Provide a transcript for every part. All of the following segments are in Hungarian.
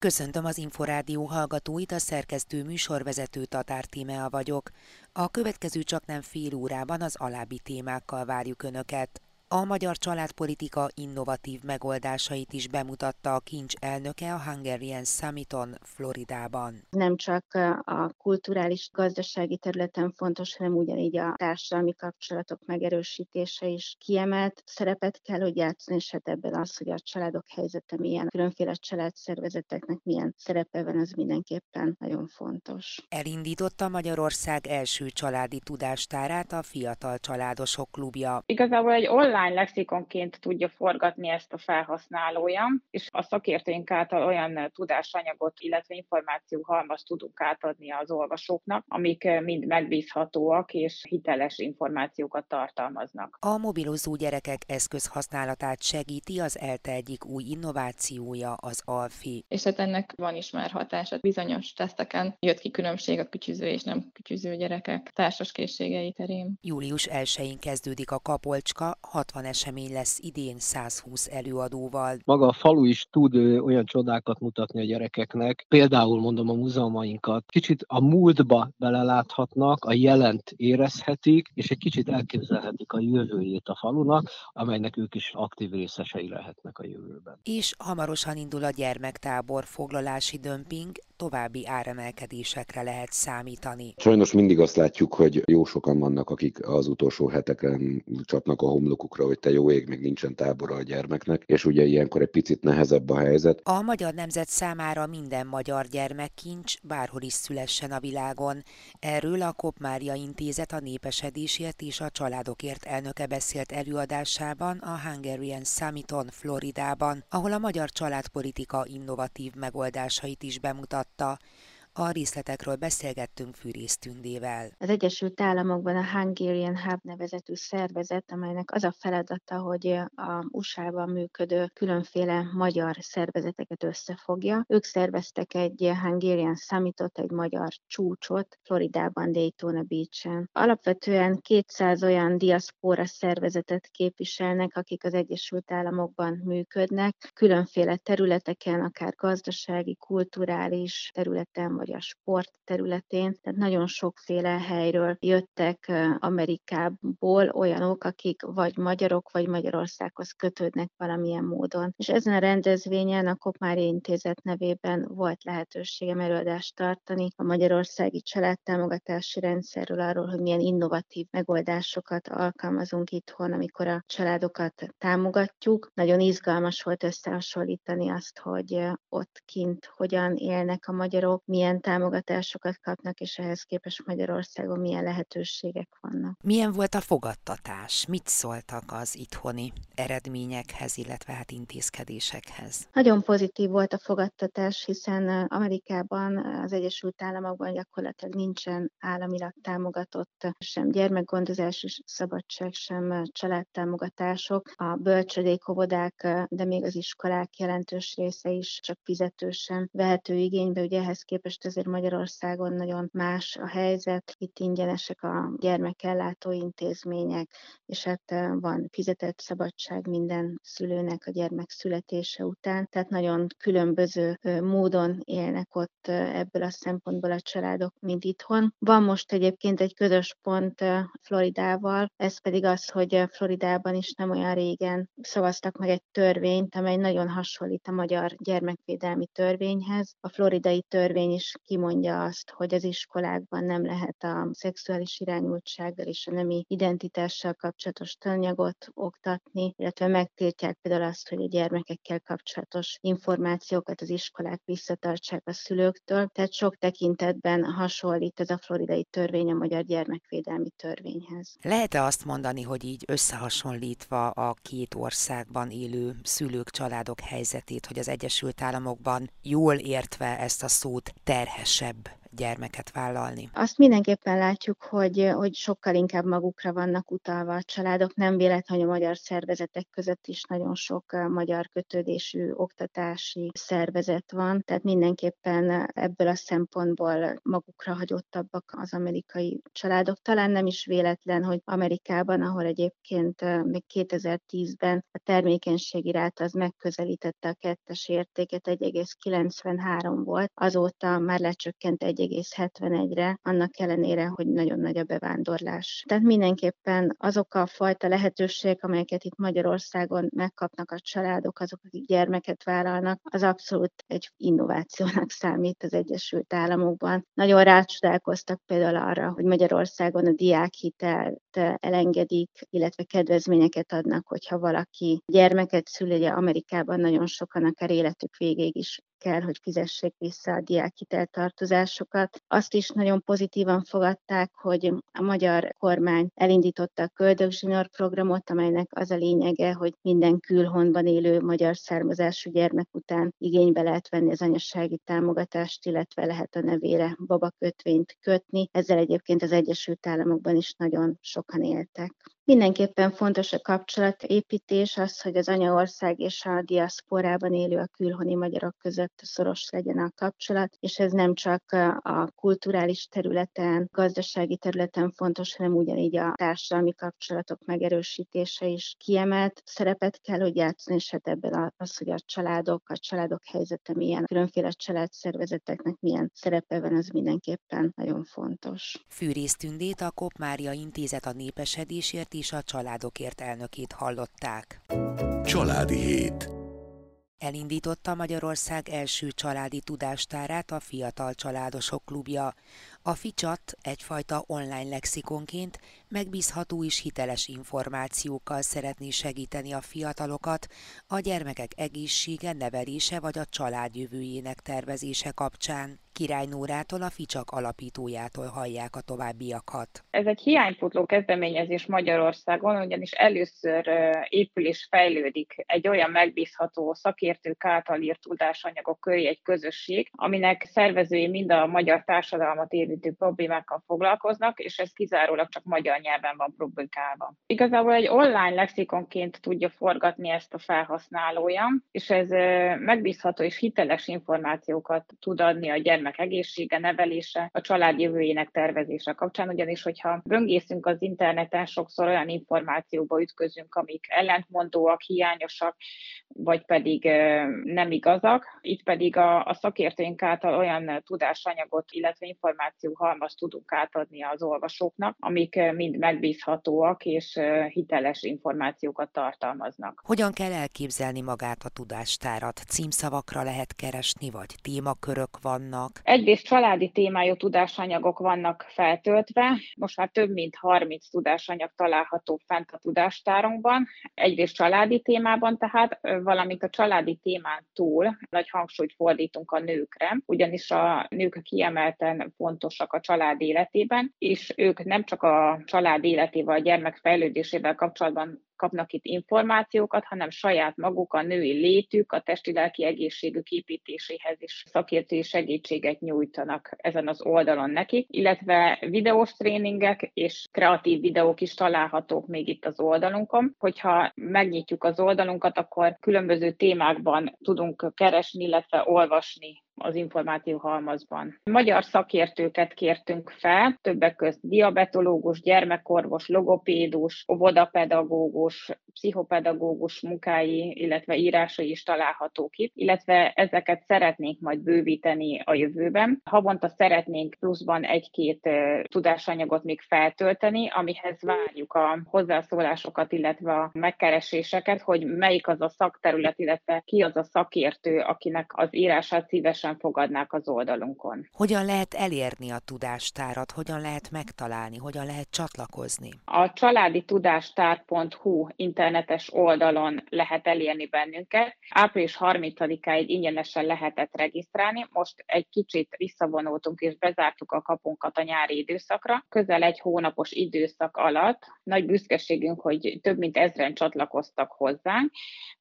Köszöntöm az Inforádió hallgatóit, a szerkesztő műsorvezető Tatár Tímea vagyok. A következő csak nem fél órában az alábbi témákkal várjuk Önöket. A magyar családpolitika innovatív megoldásait is bemutatta a kincs elnöke a Hungarian Summiton Floridában. Nem csak a kulturális gazdasági területen fontos, hanem ugyanígy a társadalmi kapcsolatok megerősítése is kiemelt szerepet kell, hogy játszani, és hát ebben az, hogy a családok helyzete milyen, különféle családszervezeteknek milyen szerepe van, az mindenképpen nagyon fontos. Elindította Magyarország első családi tudástárát a Fiatal Családosok Klubja. Igazából egy online online lexikonként tudja forgatni ezt a felhasználója, és a szakértőink által olyan tudásanyagot, illetve információ halmaz tudunk átadni az olvasóknak, amik mind megbízhatóak és hiteles információkat tartalmaznak. A mobilozó gyerekek eszközhasználatát segíti az ELTE egyik új innovációja, az ALFI. És hát ennek van is már hatása. Bizonyos teszteken jött ki különbség a kütyüző és nem kütyüző gyerekek társas készségei terén. Július 1-én kezdődik a Kapolcska 60 esemény lesz idén 120 előadóval. Maga a falu is tud olyan csodákat mutatni a gyerekeknek, például mondom a múzeumainkat. Kicsit a múltba beleláthatnak, a jelent érezhetik, és egy kicsit elképzelhetik a jövőjét a falunak, amelynek ők is aktív részesei lehetnek a jövőben. És hamarosan indul a gyermektábor foglalási dömping, további áremelkedésekre lehet számítani. Sajnos mindig azt látjuk, hogy jó sokan vannak, akik az utolsó heteken csapnak a homlokukra, hogy te jó ég, még nincsen tábora a gyermeknek, és ugye ilyenkor egy picit nehezebb a helyzet. A magyar nemzet számára minden magyar gyermek kincs, bárhol is szülessen a világon. Erről a Kopmária Intézet a népesedésért és a családokért elnöke beszélt előadásában a Hungarian Summiton Floridában, ahol a magyar családpolitika innovatív megoldásait is bemutat 到。A részletekről beszélgettünk Fűrész Tündével. Az Egyesült Államokban a Hungarian Hub nevezetű szervezet, amelynek az a feladata, hogy a USA-ban működő különféle magyar szervezeteket összefogja. Ők szerveztek egy Hungarian Summitot, egy magyar csúcsot Floridában, Daytona Beach-en. Alapvetően 200 olyan diaszpora szervezetet képviselnek, akik az Egyesült Államokban működnek, különféle területeken, akár gazdasági, kulturális területen, vagy vagy a sport területén, tehát nagyon sokféle helyről jöttek Amerikából olyanok, akik vagy magyarok, vagy Magyarországhoz kötődnek valamilyen módon. És ezen a rendezvényen a Kopmári Intézet nevében volt lehetőségem előadást tartani a magyarországi családtámogatási rendszerről, arról, hogy milyen innovatív megoldásokat alkalmazunk itthon, amikor a családokat támogatjuk. Nagyon izgalmas volt összehasonlítani azt, hogy ott kint hogyan élnek a magyarok, milyen milyen támogatásokat kapnak, és ehhez képest Magyarországon milyen lehetőségek vannak. Milyen volt a fogadtatás? Mit szóltak az itthoni eredményekhez, illetve hát intézkedésekhez? Nagyon pozitív volt a fogadtatás, hiszen Amerikában, az Egyesült Államokban gyakorlatilag nincsen államilag támogatott sem gyermekgondozás, szabadság, sem családtámogatások. A bölcsödék, óvodák, de még az iskolák jelentős része is csak fizetősen vehető igénybe, ugye ehhez képest azért Magyarországon nagyon más a helyzet. Itt ingyenesek a gyermekellátó intézmények, és hát van fizetett szabadság minden szülőnek a gyermek születése után. Tehát nagyon különböző módon élnek ott ebből a szempontból a családok, mint itthon. Van most egyébként egy közös pont Floridával, ez pedig az, hogy Floridában is nem olyan régen szavaztak meg egy törvényt, amely nagyon hasonlít a magyar gyermekvédelmi törvényhez. A floridai törvény is kimondja azt, hogy az iskolákban nem lehet a szexuális irányultsággal és a nemi identitással kapcsolatos tananyagot oktatni, illetve megtiltják például azt, hogy a gyermekekkel kapcsolatos információkat az iskolák visszatartsák a szülőktől. Tehát sok tekintetben hasonlít ez a floridai törvény a magyar gyermekvédelmi törvényhez. Lehet-e azt mondani, hogy így összehasonlítva a két országban élő szülők, családok helyzetét, hogy az Egyesült Államokban jól értve ezt a szót terhes terhesebb gyermeket vállalni? Azt mindenképpen látjuk, hogy, hogy sokkal inkább magukra vannak utalva a családok. Nem véletlen, hogy a magyar szervezetek között is nagyon sok magyar kötődésű oktatási szervezet van, tehát mindenképpen ebből a szempontból magukra hagyottabbak az amerikai családok. Talán nem is véletlen, hogy Amerikában, ahol egyébként még 2010-ben a termékenységi rát az megközelítette a kettes értéket, 1,93 volt, azóta már lecsökkent 1,71-re, annak ellenére, hogy nagyon nagy a bevándorlás. Tehát mindenképpen azok a fajta lehetőségek, amelyeket itt Magyarországon megkapnak a családok, azok, akik gyermeket vállalnak, az abszolút egy innovációnak számít az Egyesült Államokban. Nagyon rácsodálkoztak például arra, hogy Magyarországon a diákhitelt elengedik, illetve kedvezményeket adnak, hogyha valaki gyermeket szül, ugye Amerikában nagyon sokan akár életük végéig is kell, hogy fizessék vissza a diákhitel tartozásokat. Azt is nagyon pozitívan fogadták, hogy a magyar kormány elindította a Köldögzsinor programot, amelynek az a lényege, hogy minden külhonban élő magyar származású gyermek után igénybe lehet venni az anyasági támogatást, illetve lehet a nevére babakötvényt kötni. Ezzel egyébként az Egyesült Államokban is nagyon sokan éltek. Mindenképpen fontos a kapcsolatépítés, az, hogy az anyaország és a diaszporában élő a külhoni magyarok között szoros legyen a kapcsolat, és ez nem csak a kulturális területen, gazdasági területen fontos, hanem ugyanígy a társadalmi kapcsolatok megerősítése is kiemelt szerepet kell, hogy játszani, és hát ebben az, hogy a családok, a családok helyzete milyen, különféle családszervezeteknek milyen szerepe van, az mindenképpen nagyon fontos. Fűrész Tündét a Kop Mária Intézet a népesedésért is a családokért elnökét hallották. Családi hét Elindította Magyarország első családi tudástárát a Fiatal Családosok Klubja. A FICSAT egyfajta online lexikonként megbízható és hiteles információkkal szeretné segíteni a fiatalokat a gyermekek egészsége, nevelése vagy a család jövőjének tervezése kapcsán. Király Nórától, a Ficsak alapítójától hallják a továbbiakat. Ez egy hiánypotló kezdeményezés Magyarországon, ugyanis először épül és fejlődik egy olyan megbízható szakértők által írt tudásanyagok köré egy közösség, aminek szervezői mind a magyar társadalmat érintő problémákkal foglalkoznak, és ez kizárólag csak magyar nyelven van publikálva. Igazából egy online lexikonként tudja forgatni ezt a felhasználója, és ez megbízható és hiteles információkat tud adni a gyermek egészsége, nevelése, a család jövőjének tervezése kapcsán, ugyanis hogyha böngészünk az interneten, sokszor olyan információba ütközünk, amik ellentmondóak, hiányosak, vagy pedig nem igazak. Itt pedig a, szakértőink által olyan tudásanyagot, illetve információ halmaz tudunk átadni az olvasóknak, amik mind megbízhatóak és hiteles információkat tartalmaznak. Hogyan kell elképzelni magát a tudástárat? Címszavakra lehet keresni, vagy témakörök vannak? Egyrészt családi témájú tudásanyagok vannak feltöltve, most már több mint 30 tudásanyag található fent a tudástárunkban. Egyrészt családi témában tehát, valamint a családi témán túl nagy hangsúlyt fordítunk a nőkre, ugyanis a nők kiemelten fontosak a család életében, és ők nem csak a család életével, a gyermek fejlődésével kapcsolatban kapnak itt információkat, hanem saját maguk a női létük, a testi-lelki egészségük építéséhez is szakértői segítséget nyújtanak ezen az oldalon nekik, illetve videós tréningek és kreatív videók is találhatók még itt az oldalunkon. Hogyha megnyitjuk az oldalunkat, akkor különböző témákban tudunk keresni, illetve olvasni az információhalmazban. Magyar szakértőket kértünk fel, többek között diabetológus, gyermekorvos, logopédus, óvodapedagógus, pszichopedagógus munkái, illetve írásai is találhatók itt, illetve ezeket szeretnénk majd bővíteni a jövőben. Havonta szeretnénk pluszban egy-két tudásanyagot még feltölteni, amihez várjuk a hozzászólásokat, illetve a megkereséseket, hogy melyik az a szakterület, illetve ki az a szakértő, akinek az írását szívesen fogadnák az oldalunkon. Hogyan lehet elérni a tudástárat, hogyan lehet megtalálni, hogyan lehet csatlakozni? A családi tudástár.hu internetes oldalon lehet elérni bennünket. Április 30-áig ingyenesen lehetett regisztrálni, most egy kicsit visszavonultunk és bezártuk a kapunkat a nyári időszakra. Közel egy hónapos időszak alatt nagy büszkeségünk, hogy több mint ezren csatlakoztak hozzánk,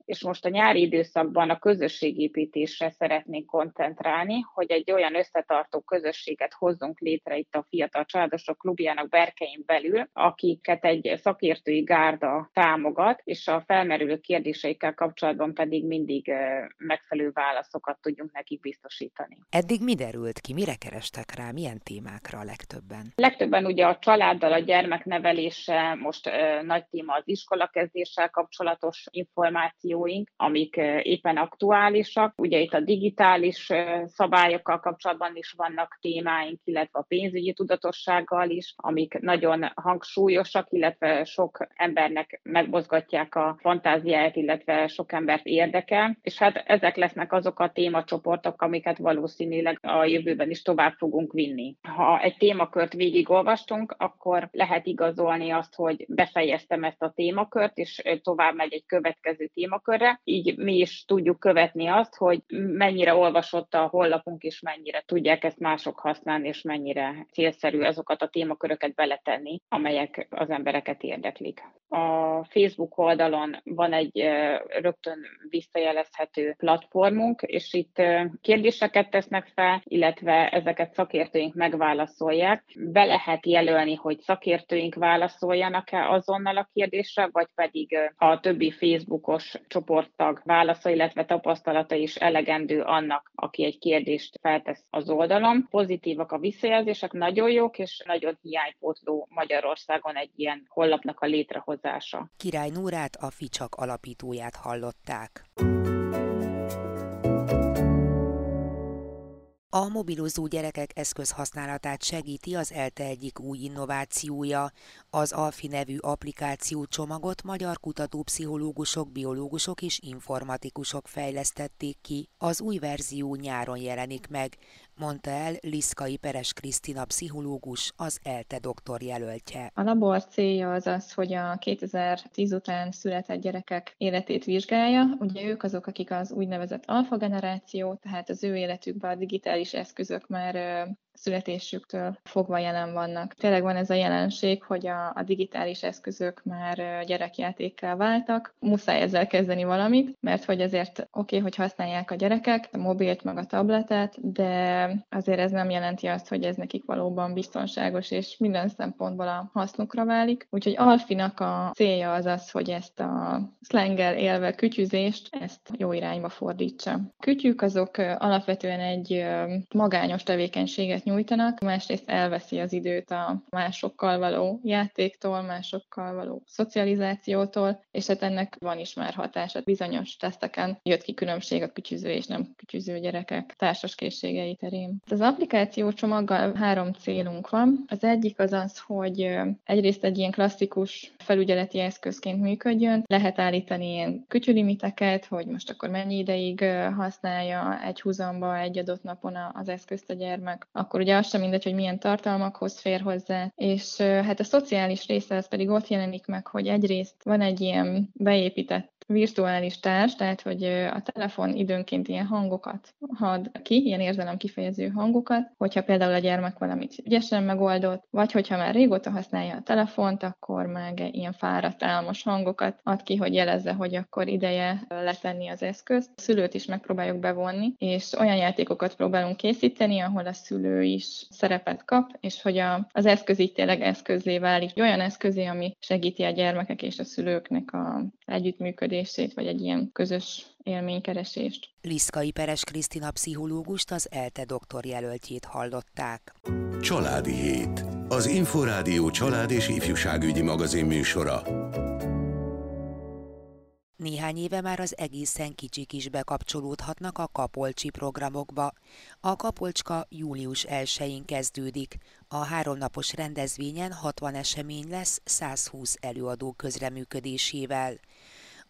és most a nyári időszakban a közösségépítésre szeretnénk koncentrálni, hogy egy olyan összetartó közösséget hozzunk létre itt a Fiatal Családosok Klubjának berkein belül, akiket egy szakértői gárda támogat, és a felmerülő kérdéseikkel kapcsolatban pedig mindig megfelelő válaszokat tudjunk nekik biztosítani. Eddig mi derült ki, mire kerestek rá, milyen témákra a legtöbben? Legtöbben ugye a családdal, a gyermeknevelése, most nagy téma az iskolakezdéssel kapcsolatos információink, amik ö, éppen aktuálisak. Ugye itt a digitális ö, szabályokkal kapcsolatban is vannak témáink, illetve a pénzügyi tudatossággal is, amik nagyon hangsúlyosak, illetve sok embernek megmozgatják a fantáziáját, illetve sok embert érdekel. És hát ezek lesznek azok a témacsoportok, amiket valószínűleg a jövőben is tovább fogunk vinni. Ha egy témakört végigolvastunk, akkor lehet igazolni azt, hogy befejeztem ezt a témakört, és tovább megy egy következő témakörre. Így mi is tudjuk követni azt, hogy mennyire olvasott a honlapunk, és mennyire tudják ezt mások használni, és mennyire célszerű azokat a témaköröket beletenni, amelyek az embereket érdeklik. A Facebook oldalon van egy rögtön visszajelezhető platformunk, és itt kérdéseket tesznek fel, illetve ezeket szakértőink megválaszolják. Be lehet jelölni, hogy szakértőink válaszoljanak-e azonnal a kérdésre, vagy pedig a többi Facebookos csoporttag válasza, illetve tapasztalata is elegendő annak, aki egy kérdést feltesz az oldalon. Pozitívak a visszajelzések, nagyon jók, és nagyon hiánypótló Magyarországon egy ilyen hollapnak a létrehozása. Király Núrát, a Ficsak alapítóját hallották. A mobilozó gyerekek eszközhasználatát segíti az ELTE egyik új innovációja. Az Alfi nevű applikáció csomagot magyar kutatópszichológusok, biológusok és informatikusok fejlesztették ki. Az új verzió nyáron jelenik meg, mondta el Liszkai Peres Krisztina pszichológus, az ELTE doktor jelöltje. A labor célja az az, hogy a 2010 után született gyerekek életét vizsgálja. Ugye ők azok, akik az úgynevezett alfa generáció, tehát az ő életükben a digitális eszközök már születésüktől fogva jelen vannak. Tényleg van ez a jelenség, hogy a, a digitális eszközök már gyerekjátékká váltak. Muszáj ezzel kezdeni valamit, mert hogy azért oké, okay, hogy használják a gyerekek a mobilt meg a tabletet, de azért ez nem jelenti azt, hogy ez nekik valóban biztonságos és minden szempontból a hasznukra válik. Úgyhogy Alfinak a célja az az, hogy ezt a szlengel élve kütyüzést, ezt jó irányba fordítsa. Kütyük azok alapvetően egy magányos tevékenységet nyújtanak, másrészt elveszi az időt a másokkal való játéktól, másokkal való szocializációtól, és hát ennek van is már hatása. Bizonyos teszteken jött ki különbség a kütyüző és nem kütyüző gyerekek társas készségei terén. Az applikáció csomaggal három célunk van. Az egyik az az, hogy egyrészt egy ilyen klasszikus felügyeleti eszközként működjön. Lehet állítani ilyen kütyülimiteket, hogy most akkor mennyi ideig használja egy húzamba egy adott napon az eszközt a gyermek, akkor akkor ugye az sem mindegy, hogy milyen tartalmakhoz fér hozzá, és hát a szociális része az pedig ott jelenik meg, hogy egyrészt van egy ilyen beépített virtuális társ, tehát hogy a telefon időnként ilyen hangokat had ki, ilyen érzelem kifejező hangokat, hogyha például a gyermek valamit ügyesen megoldott, vagy hogyha már régóta használja a telefont, akkor meg ilyen fáradt álmos hangokat ad ki, hogy jelezze, hogy akkor ideje letenni az eszközt. A szülőt is megpróbáljuk bevonni, és olyan játékokat próbálunk készíteni, ahol a szülő is szerepet kap, és hogy a, az eszköz így tényleg eszközé válik. Olyan eszközé, ami segíti a gyermekek és a szülőknek a együttműködését, vagy egy ilyen közös élménykeresést. Liszkai Peres Krisztina pszichológust, az ELTE doktor jelöltjét hallották. Családi Hét. Az Inforádió család és ifjúságügyi magazin műsora. Néhány éve már az egészen kicsik is bekapcsolódhatnak a Kapolcsi programokba. A Kapolcska július 1-én kezdődik. A háromnapos rendezvényen 60 esemény lesz 120 előadó közreműködésével.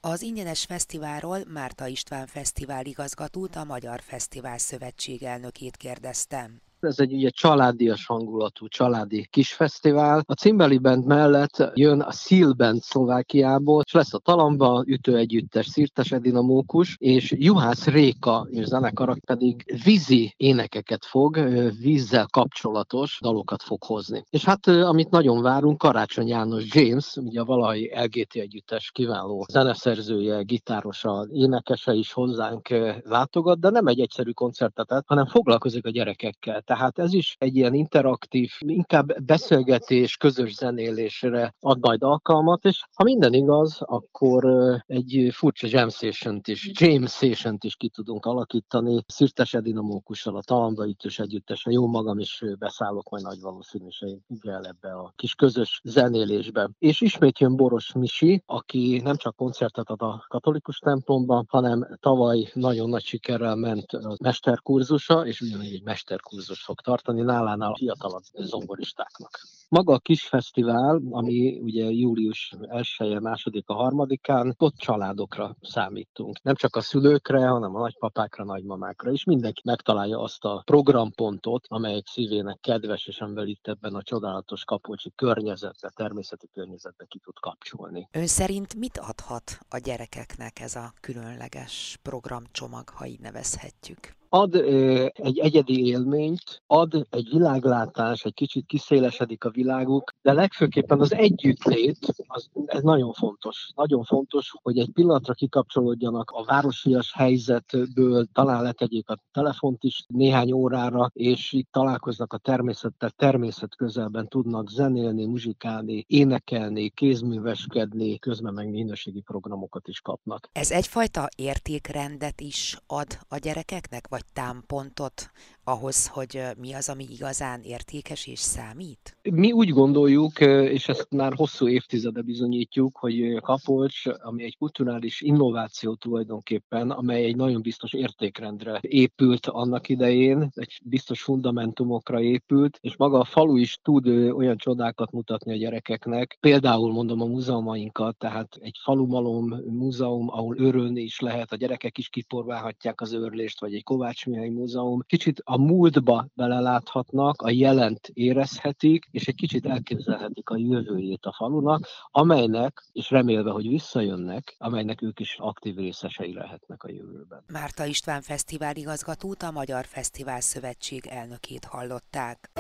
Az ingyenes fesztiválról Márta István fesztivál igazgatót, a Magyar Fesztivál Szövetség elnökét kérdeztem. Ez egy ugye családias hangulatú, családi kis fesztivál. A Cimbeli Band mellett jön a Seal Band Szlovákiából, és lesz a Talamba ütő együttes Szirtes Edina Mókus, és Juhász Réka és zenekarak pedig vízi énekeket fog, vízzel kapcsolatos dalokat fog hozni. És hát amit nagyon várunk, Karácsony János James, ugye a valahi LGT együttes kiváló zeneszerzője, gitárosa, énekese is hozzánk látogat, de nem egy egyszerű koncertet, hanem foglalkozik a gyerekekkel. Tehát ez is egy ilyen interaktív, inkább beszélgetés, közös zenélésre ad majd alkalmat, és ha minden igaz, akkor egy furcsa jam session is, James session is ki tudunk alakítani. Szirtes Edinamókussal, a Talambaitus együttesen, jó magam is beszállok majd nagy valószínűséggel ebbe a kis közös zenélésbe. És ismét jön Boros Misi, aki nem csak koncertet ad a katolikus templomban, hanem tavaly nagyon nagy sikerrel ment a mesterkurzusa, és ugyanígy egy mesterkurzus fog tartani nálánál a fiatalabb zongoristáknak. Maga a kis fesztivál, ami ugye július 1 második, a harmadikán, ott családokra számítunk. Nem csak a szülőkre, hanem a nagypapákra, nagymamákra is. Mindenki megtalálja azt a programpontot, amelyik szívének kedves, és amivel itt ebben a csodálatos kapocsi környezetbe, természeti környezetbe ki tud kapcsolni. Ön szerint mit adhat a gyerekeknek ez a különleges programcsomag, ha így nevezhetjük? Ad egy egyedi élményt, ad egy világlátás, egy kicsit kiszélesedik a világuk, de legfőképpen az együttlét, az, ez nagyon fontos. Nagyon fontos, hogy egy pillanatra kikapcsolódjanak a városias helyzetből, talán letegyék a telefont is néhány órára, és itt találkoznak a természettel, természet közelben tudnak zenélni, muzsikálni, énekelni, kézműveskedni, közben meg minőségi programokat is kapnak. Ez egyfajta értékrendet is ad a gyerekeknek, vagy támpontot ahhoz, hogy mi az, ami igazán értékes és számít? Mi úgy gondoljuk, és ezt már hosszú évtizede bizonyítjuk, hogy Kapolcs, ami egy kulturális innováció tulajdonképpen, amely egy nagyon biztos értékrendre épült annak idején, egy biztos fundamentumokra épült, és maga a falu is tud olyan csodákat mutatni a gyerekeknek. Például mondom a múzeumainkat, tehát egy falumalom múzeum, ahol örülni is lehet, a gyerekek is kiporválhatják az őrlést, vagy egy Kovács Mihály múzeum. Kicsit a múltba beleláthatnak, a jelent érezhetik, és egy kicsit elképzelhetik a jövőjét a falunak, amelynek, és remélve, hogy visszajönnek, amelynek ők is aktív részesei lehetnek a jövőben. Márta István fesztivál igazgatót, a Magyar Fesztivál Szövetség elnökét hallották.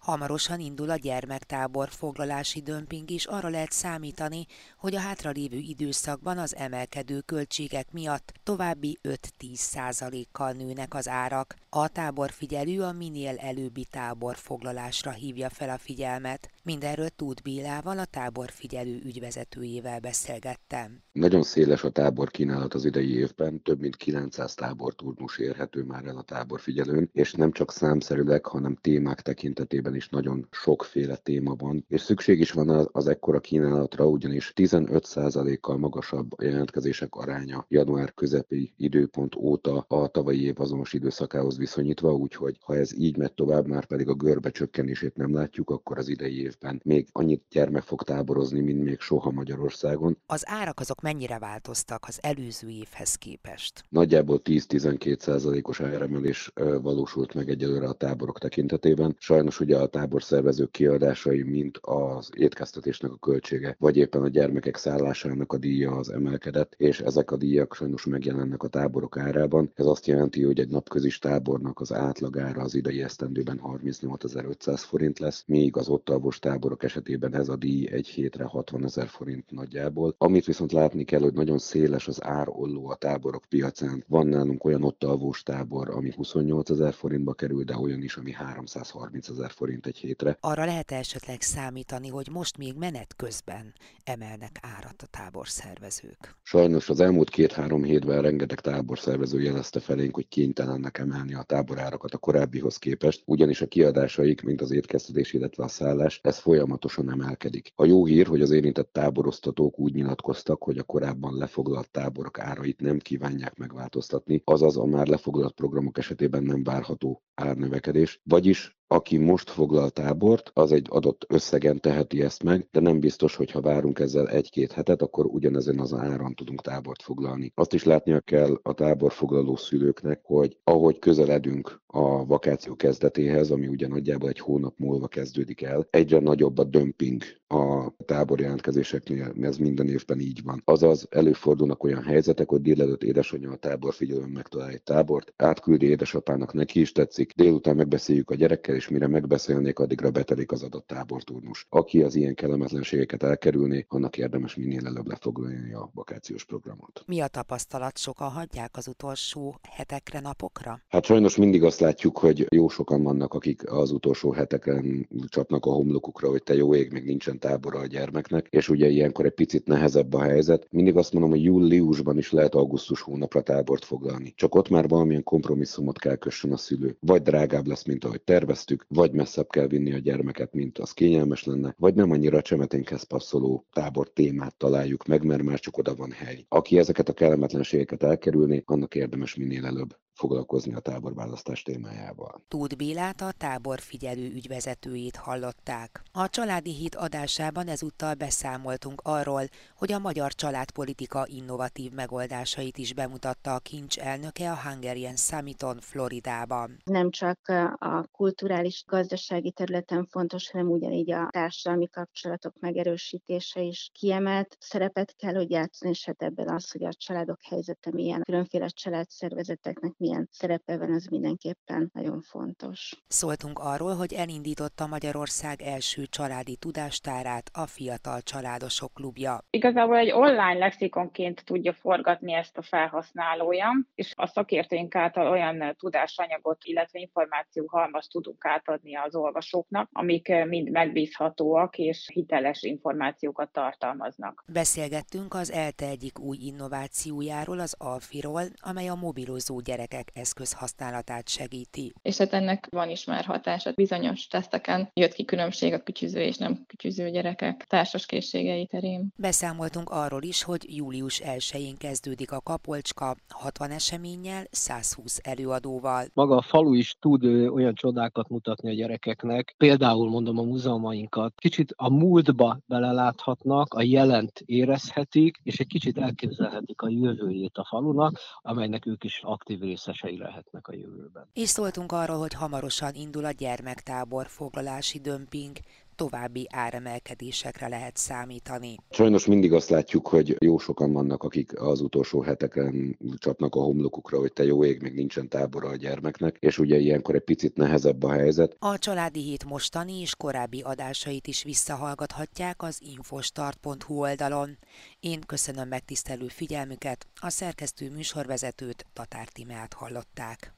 Hamarosan indul a gyermektábor foglalási dömping is, arra lehet számítani, hogy a hátralévő időszakban az emelkedő költségek miatt további 5-10 százalékkal nőnek az árak. A táborfigyelő a minél előbbi táborfoglalásra hívja fel a figyelmet. Mindenről Tud Bélával, a táborfigyelő ügyvezetőjével beszélgettem. Nagyon széles a tábor kínálat az idei évben, több mint 900 táborturnus érhető már el a táborfigyelőn, és nem csak számszerűleg, hanem témák tekintetében is nagyon sokféle téma van, és szükség is van az, ekkora kínálatra, ugyanis 15%-kal magasabb jelentkezések aránya január közepi időpont óta a tavalyi év azonos időszakához viszonyítva, úgyhogy ha ez így megy tovább, már pedig a görbe csökkenését nem látjuk, akkor az idei évben még annyit gyermek fog táborozni, mint még soha Magyarországon. Az árak azok mennyire változtak az előző évhez képest? Nagyjából 10-12%-os áremelés valósult meg egyelőre a táborok tekintetében. Sajnos ugye a táborszervezők kiadásai, mint az étkeztetésnek a költsége, vagy éppen a gyermekek szállásának a díja az emelkedett, és ezek a díjak sajnos megjelennek a táborok árában. Ez azt jelenti, hogy egy napközis tábornak az átlagára az idei esztendőben 38.500 forint lesz, míg az ott alvos táborok esetében ez a díj egy hétre 60 ezer forint nagyjából. Amit viszont látni kell, hogy nagyon széles az árolló a táborok piacán. Van nálunk olyan ott alvós tábor, ami 28 ezer forintba kerül, de olyan is, ami 330 ezer forint egy hétre. Arra lehet esetleg számítani, hogy most még menet közben emelnek árat a táborszervezők? Sajnos az elmúlt két-három hétben rengeteg táborszervező jelezte felénk, hogy kénytelennek emelni a táborárakat a korábbihoz képest, ugyanis a kiadásaik, mint az étkeztetés, illetve a szállás, ez folyamatosan emelkedik. A jó hír, hogy az érintett táborosztatók úgy nyilatkoztak, hogy a korábban lefoglalt táborok árait nem kívánják megváltoztatni, azaz a már lefoglalt programok esetében nem várható árnövekedés, vagyis aki most foglal tábort, az egy adott összegen teheti ezt meg, de nem biztos, hogy ha várunk ezzel egy-két hetet, akkor ugyanezen az áron tudunk tábort foglalni. Azt is látnia kell a táborfoglaló szülőknek, hogy ahogy közeledünk a vakáció kezdetéhez, ami ugye nagyjából egy hónap múlva kezdődik el, egyre nagyobb a dömping a tábor jelentkezéseknél, ez minden évben így van. Azaz előfordulnak olyan helyzetek, hogy délelőtt édesanyja a tábor figyelőn megtalál egy tábort, átküldi édesapának, neki is tetszik, délután megbeszéljük a gyerekkel, és mire megbeszélnék, addigra betelik az adott táborturnus. Aki az ilyen kellemetlenségeket elkerülni, annak érdemes minél előbb lefoglalni a vakációs programot. Mi a tapasztalat? Sokan hagyják az utolsó hetekre, napokra? Hát sajnos mindig azt látjuk, hogy jó sokan vannak, akik az utolsó heteken csapnak a homlokukra, hogy te jó ég, még nincsen tábora a gyermeknek, és ugye ilyenkor egy picit nehezebb a helyzet. Mindig azt mondom, hogy júliusban is lehet augusztus hónapra tábort foglalni. Csak ott már valamilyen kompromisszumot kell kössön a szülő. Vagy drágább lesz, mint ahogy terveztük, vagy messzebb kell vinni a gyermeket, mint az kényelmes lenne, vagy nem annyira csemeténkhez passzoló tábor témát találjuk meg, mert már csak oda van hely. Aki ezeket a kellemetlenségeket elkerülni, annak érdemes minél előbb foglalkozni a táborválasztás témájával. Tóth Bélát a tábor figyelő ügyvezetőjét hallották. A Családi Híd adásában ezúttal beszámoltunk arról, hogy a magyar családpolitika innovatív megoldásait is bemutatta a kincs elnöke a Hungarian Summiton Floridában. Nem csak a kulturális gazdasági területen fontos, hanem ugyanígy a társadalmi kapcsolatok megerősítése is kiemelt szerepet kell, hogy játszani, és hát ebben az, hogy a családok helyzete milyen, különféle családszervezeteknek milyen milyen szerepe van, az mindenképpen nagyon fontos. Szóltunk arról, hogy elindította Magyarország első családi tudástárát a Fiatal Családosok Klubja. Igazából egy online lexikonként tudja forgatni ezt a felhasználója, és a szakértőink által olyan tudásanyagot, illetve információ halmaz tudunk átadni az olvasóknak, amik mind megbízhatóak és hiteles információkat tartalmaznak. Beszélgettünk az ELTE egyik új innovációjáról, az Alfiról, amely a mobilozó gyerekek gyerekek eszközhasználatát segíti. És hát ennek van is már hatása. Bizonyos teszteken jött ki különbség a kütyüző és nem kütyüző gyerekek társas készségei terén. Beszámoltunk arról is, hogy július 1-én kezdődik a Kapolcska 60 eseménnyel, 120 előadóval. Maga a falu is tud olyan csodákat mutatni a gyerekeknek, például mondom a múzeumainkat. Kicsit a múltba beleláthatnak, a jelent érezhetik, és egy kicsit elképzelhetik a jövőjét a falunak, amelynek ők is aktív része részesei lehetnek a jövőben. És szóltunk arról, hogy hamarosan indul a gyermektábor foglalási dömping, további áremelkedésekre lehet számítani. Sajnos mindig azt látjuk, hogy jó sokan vannak, akik az utolsó heteken csapnak a homlokukra, hogy te jó ég, még nincsen tábora a gyermeknek, és ugye ilyenkor egy picit nehezebb a helyzet. A Családi Hét mostani és korábbi adásait is visszahallgathatják az infostart.hu oldalon. Én köszönöm megtisztelő figyelmüket, a szerkesztő műsorvezetőt Tatár Timeát hallották.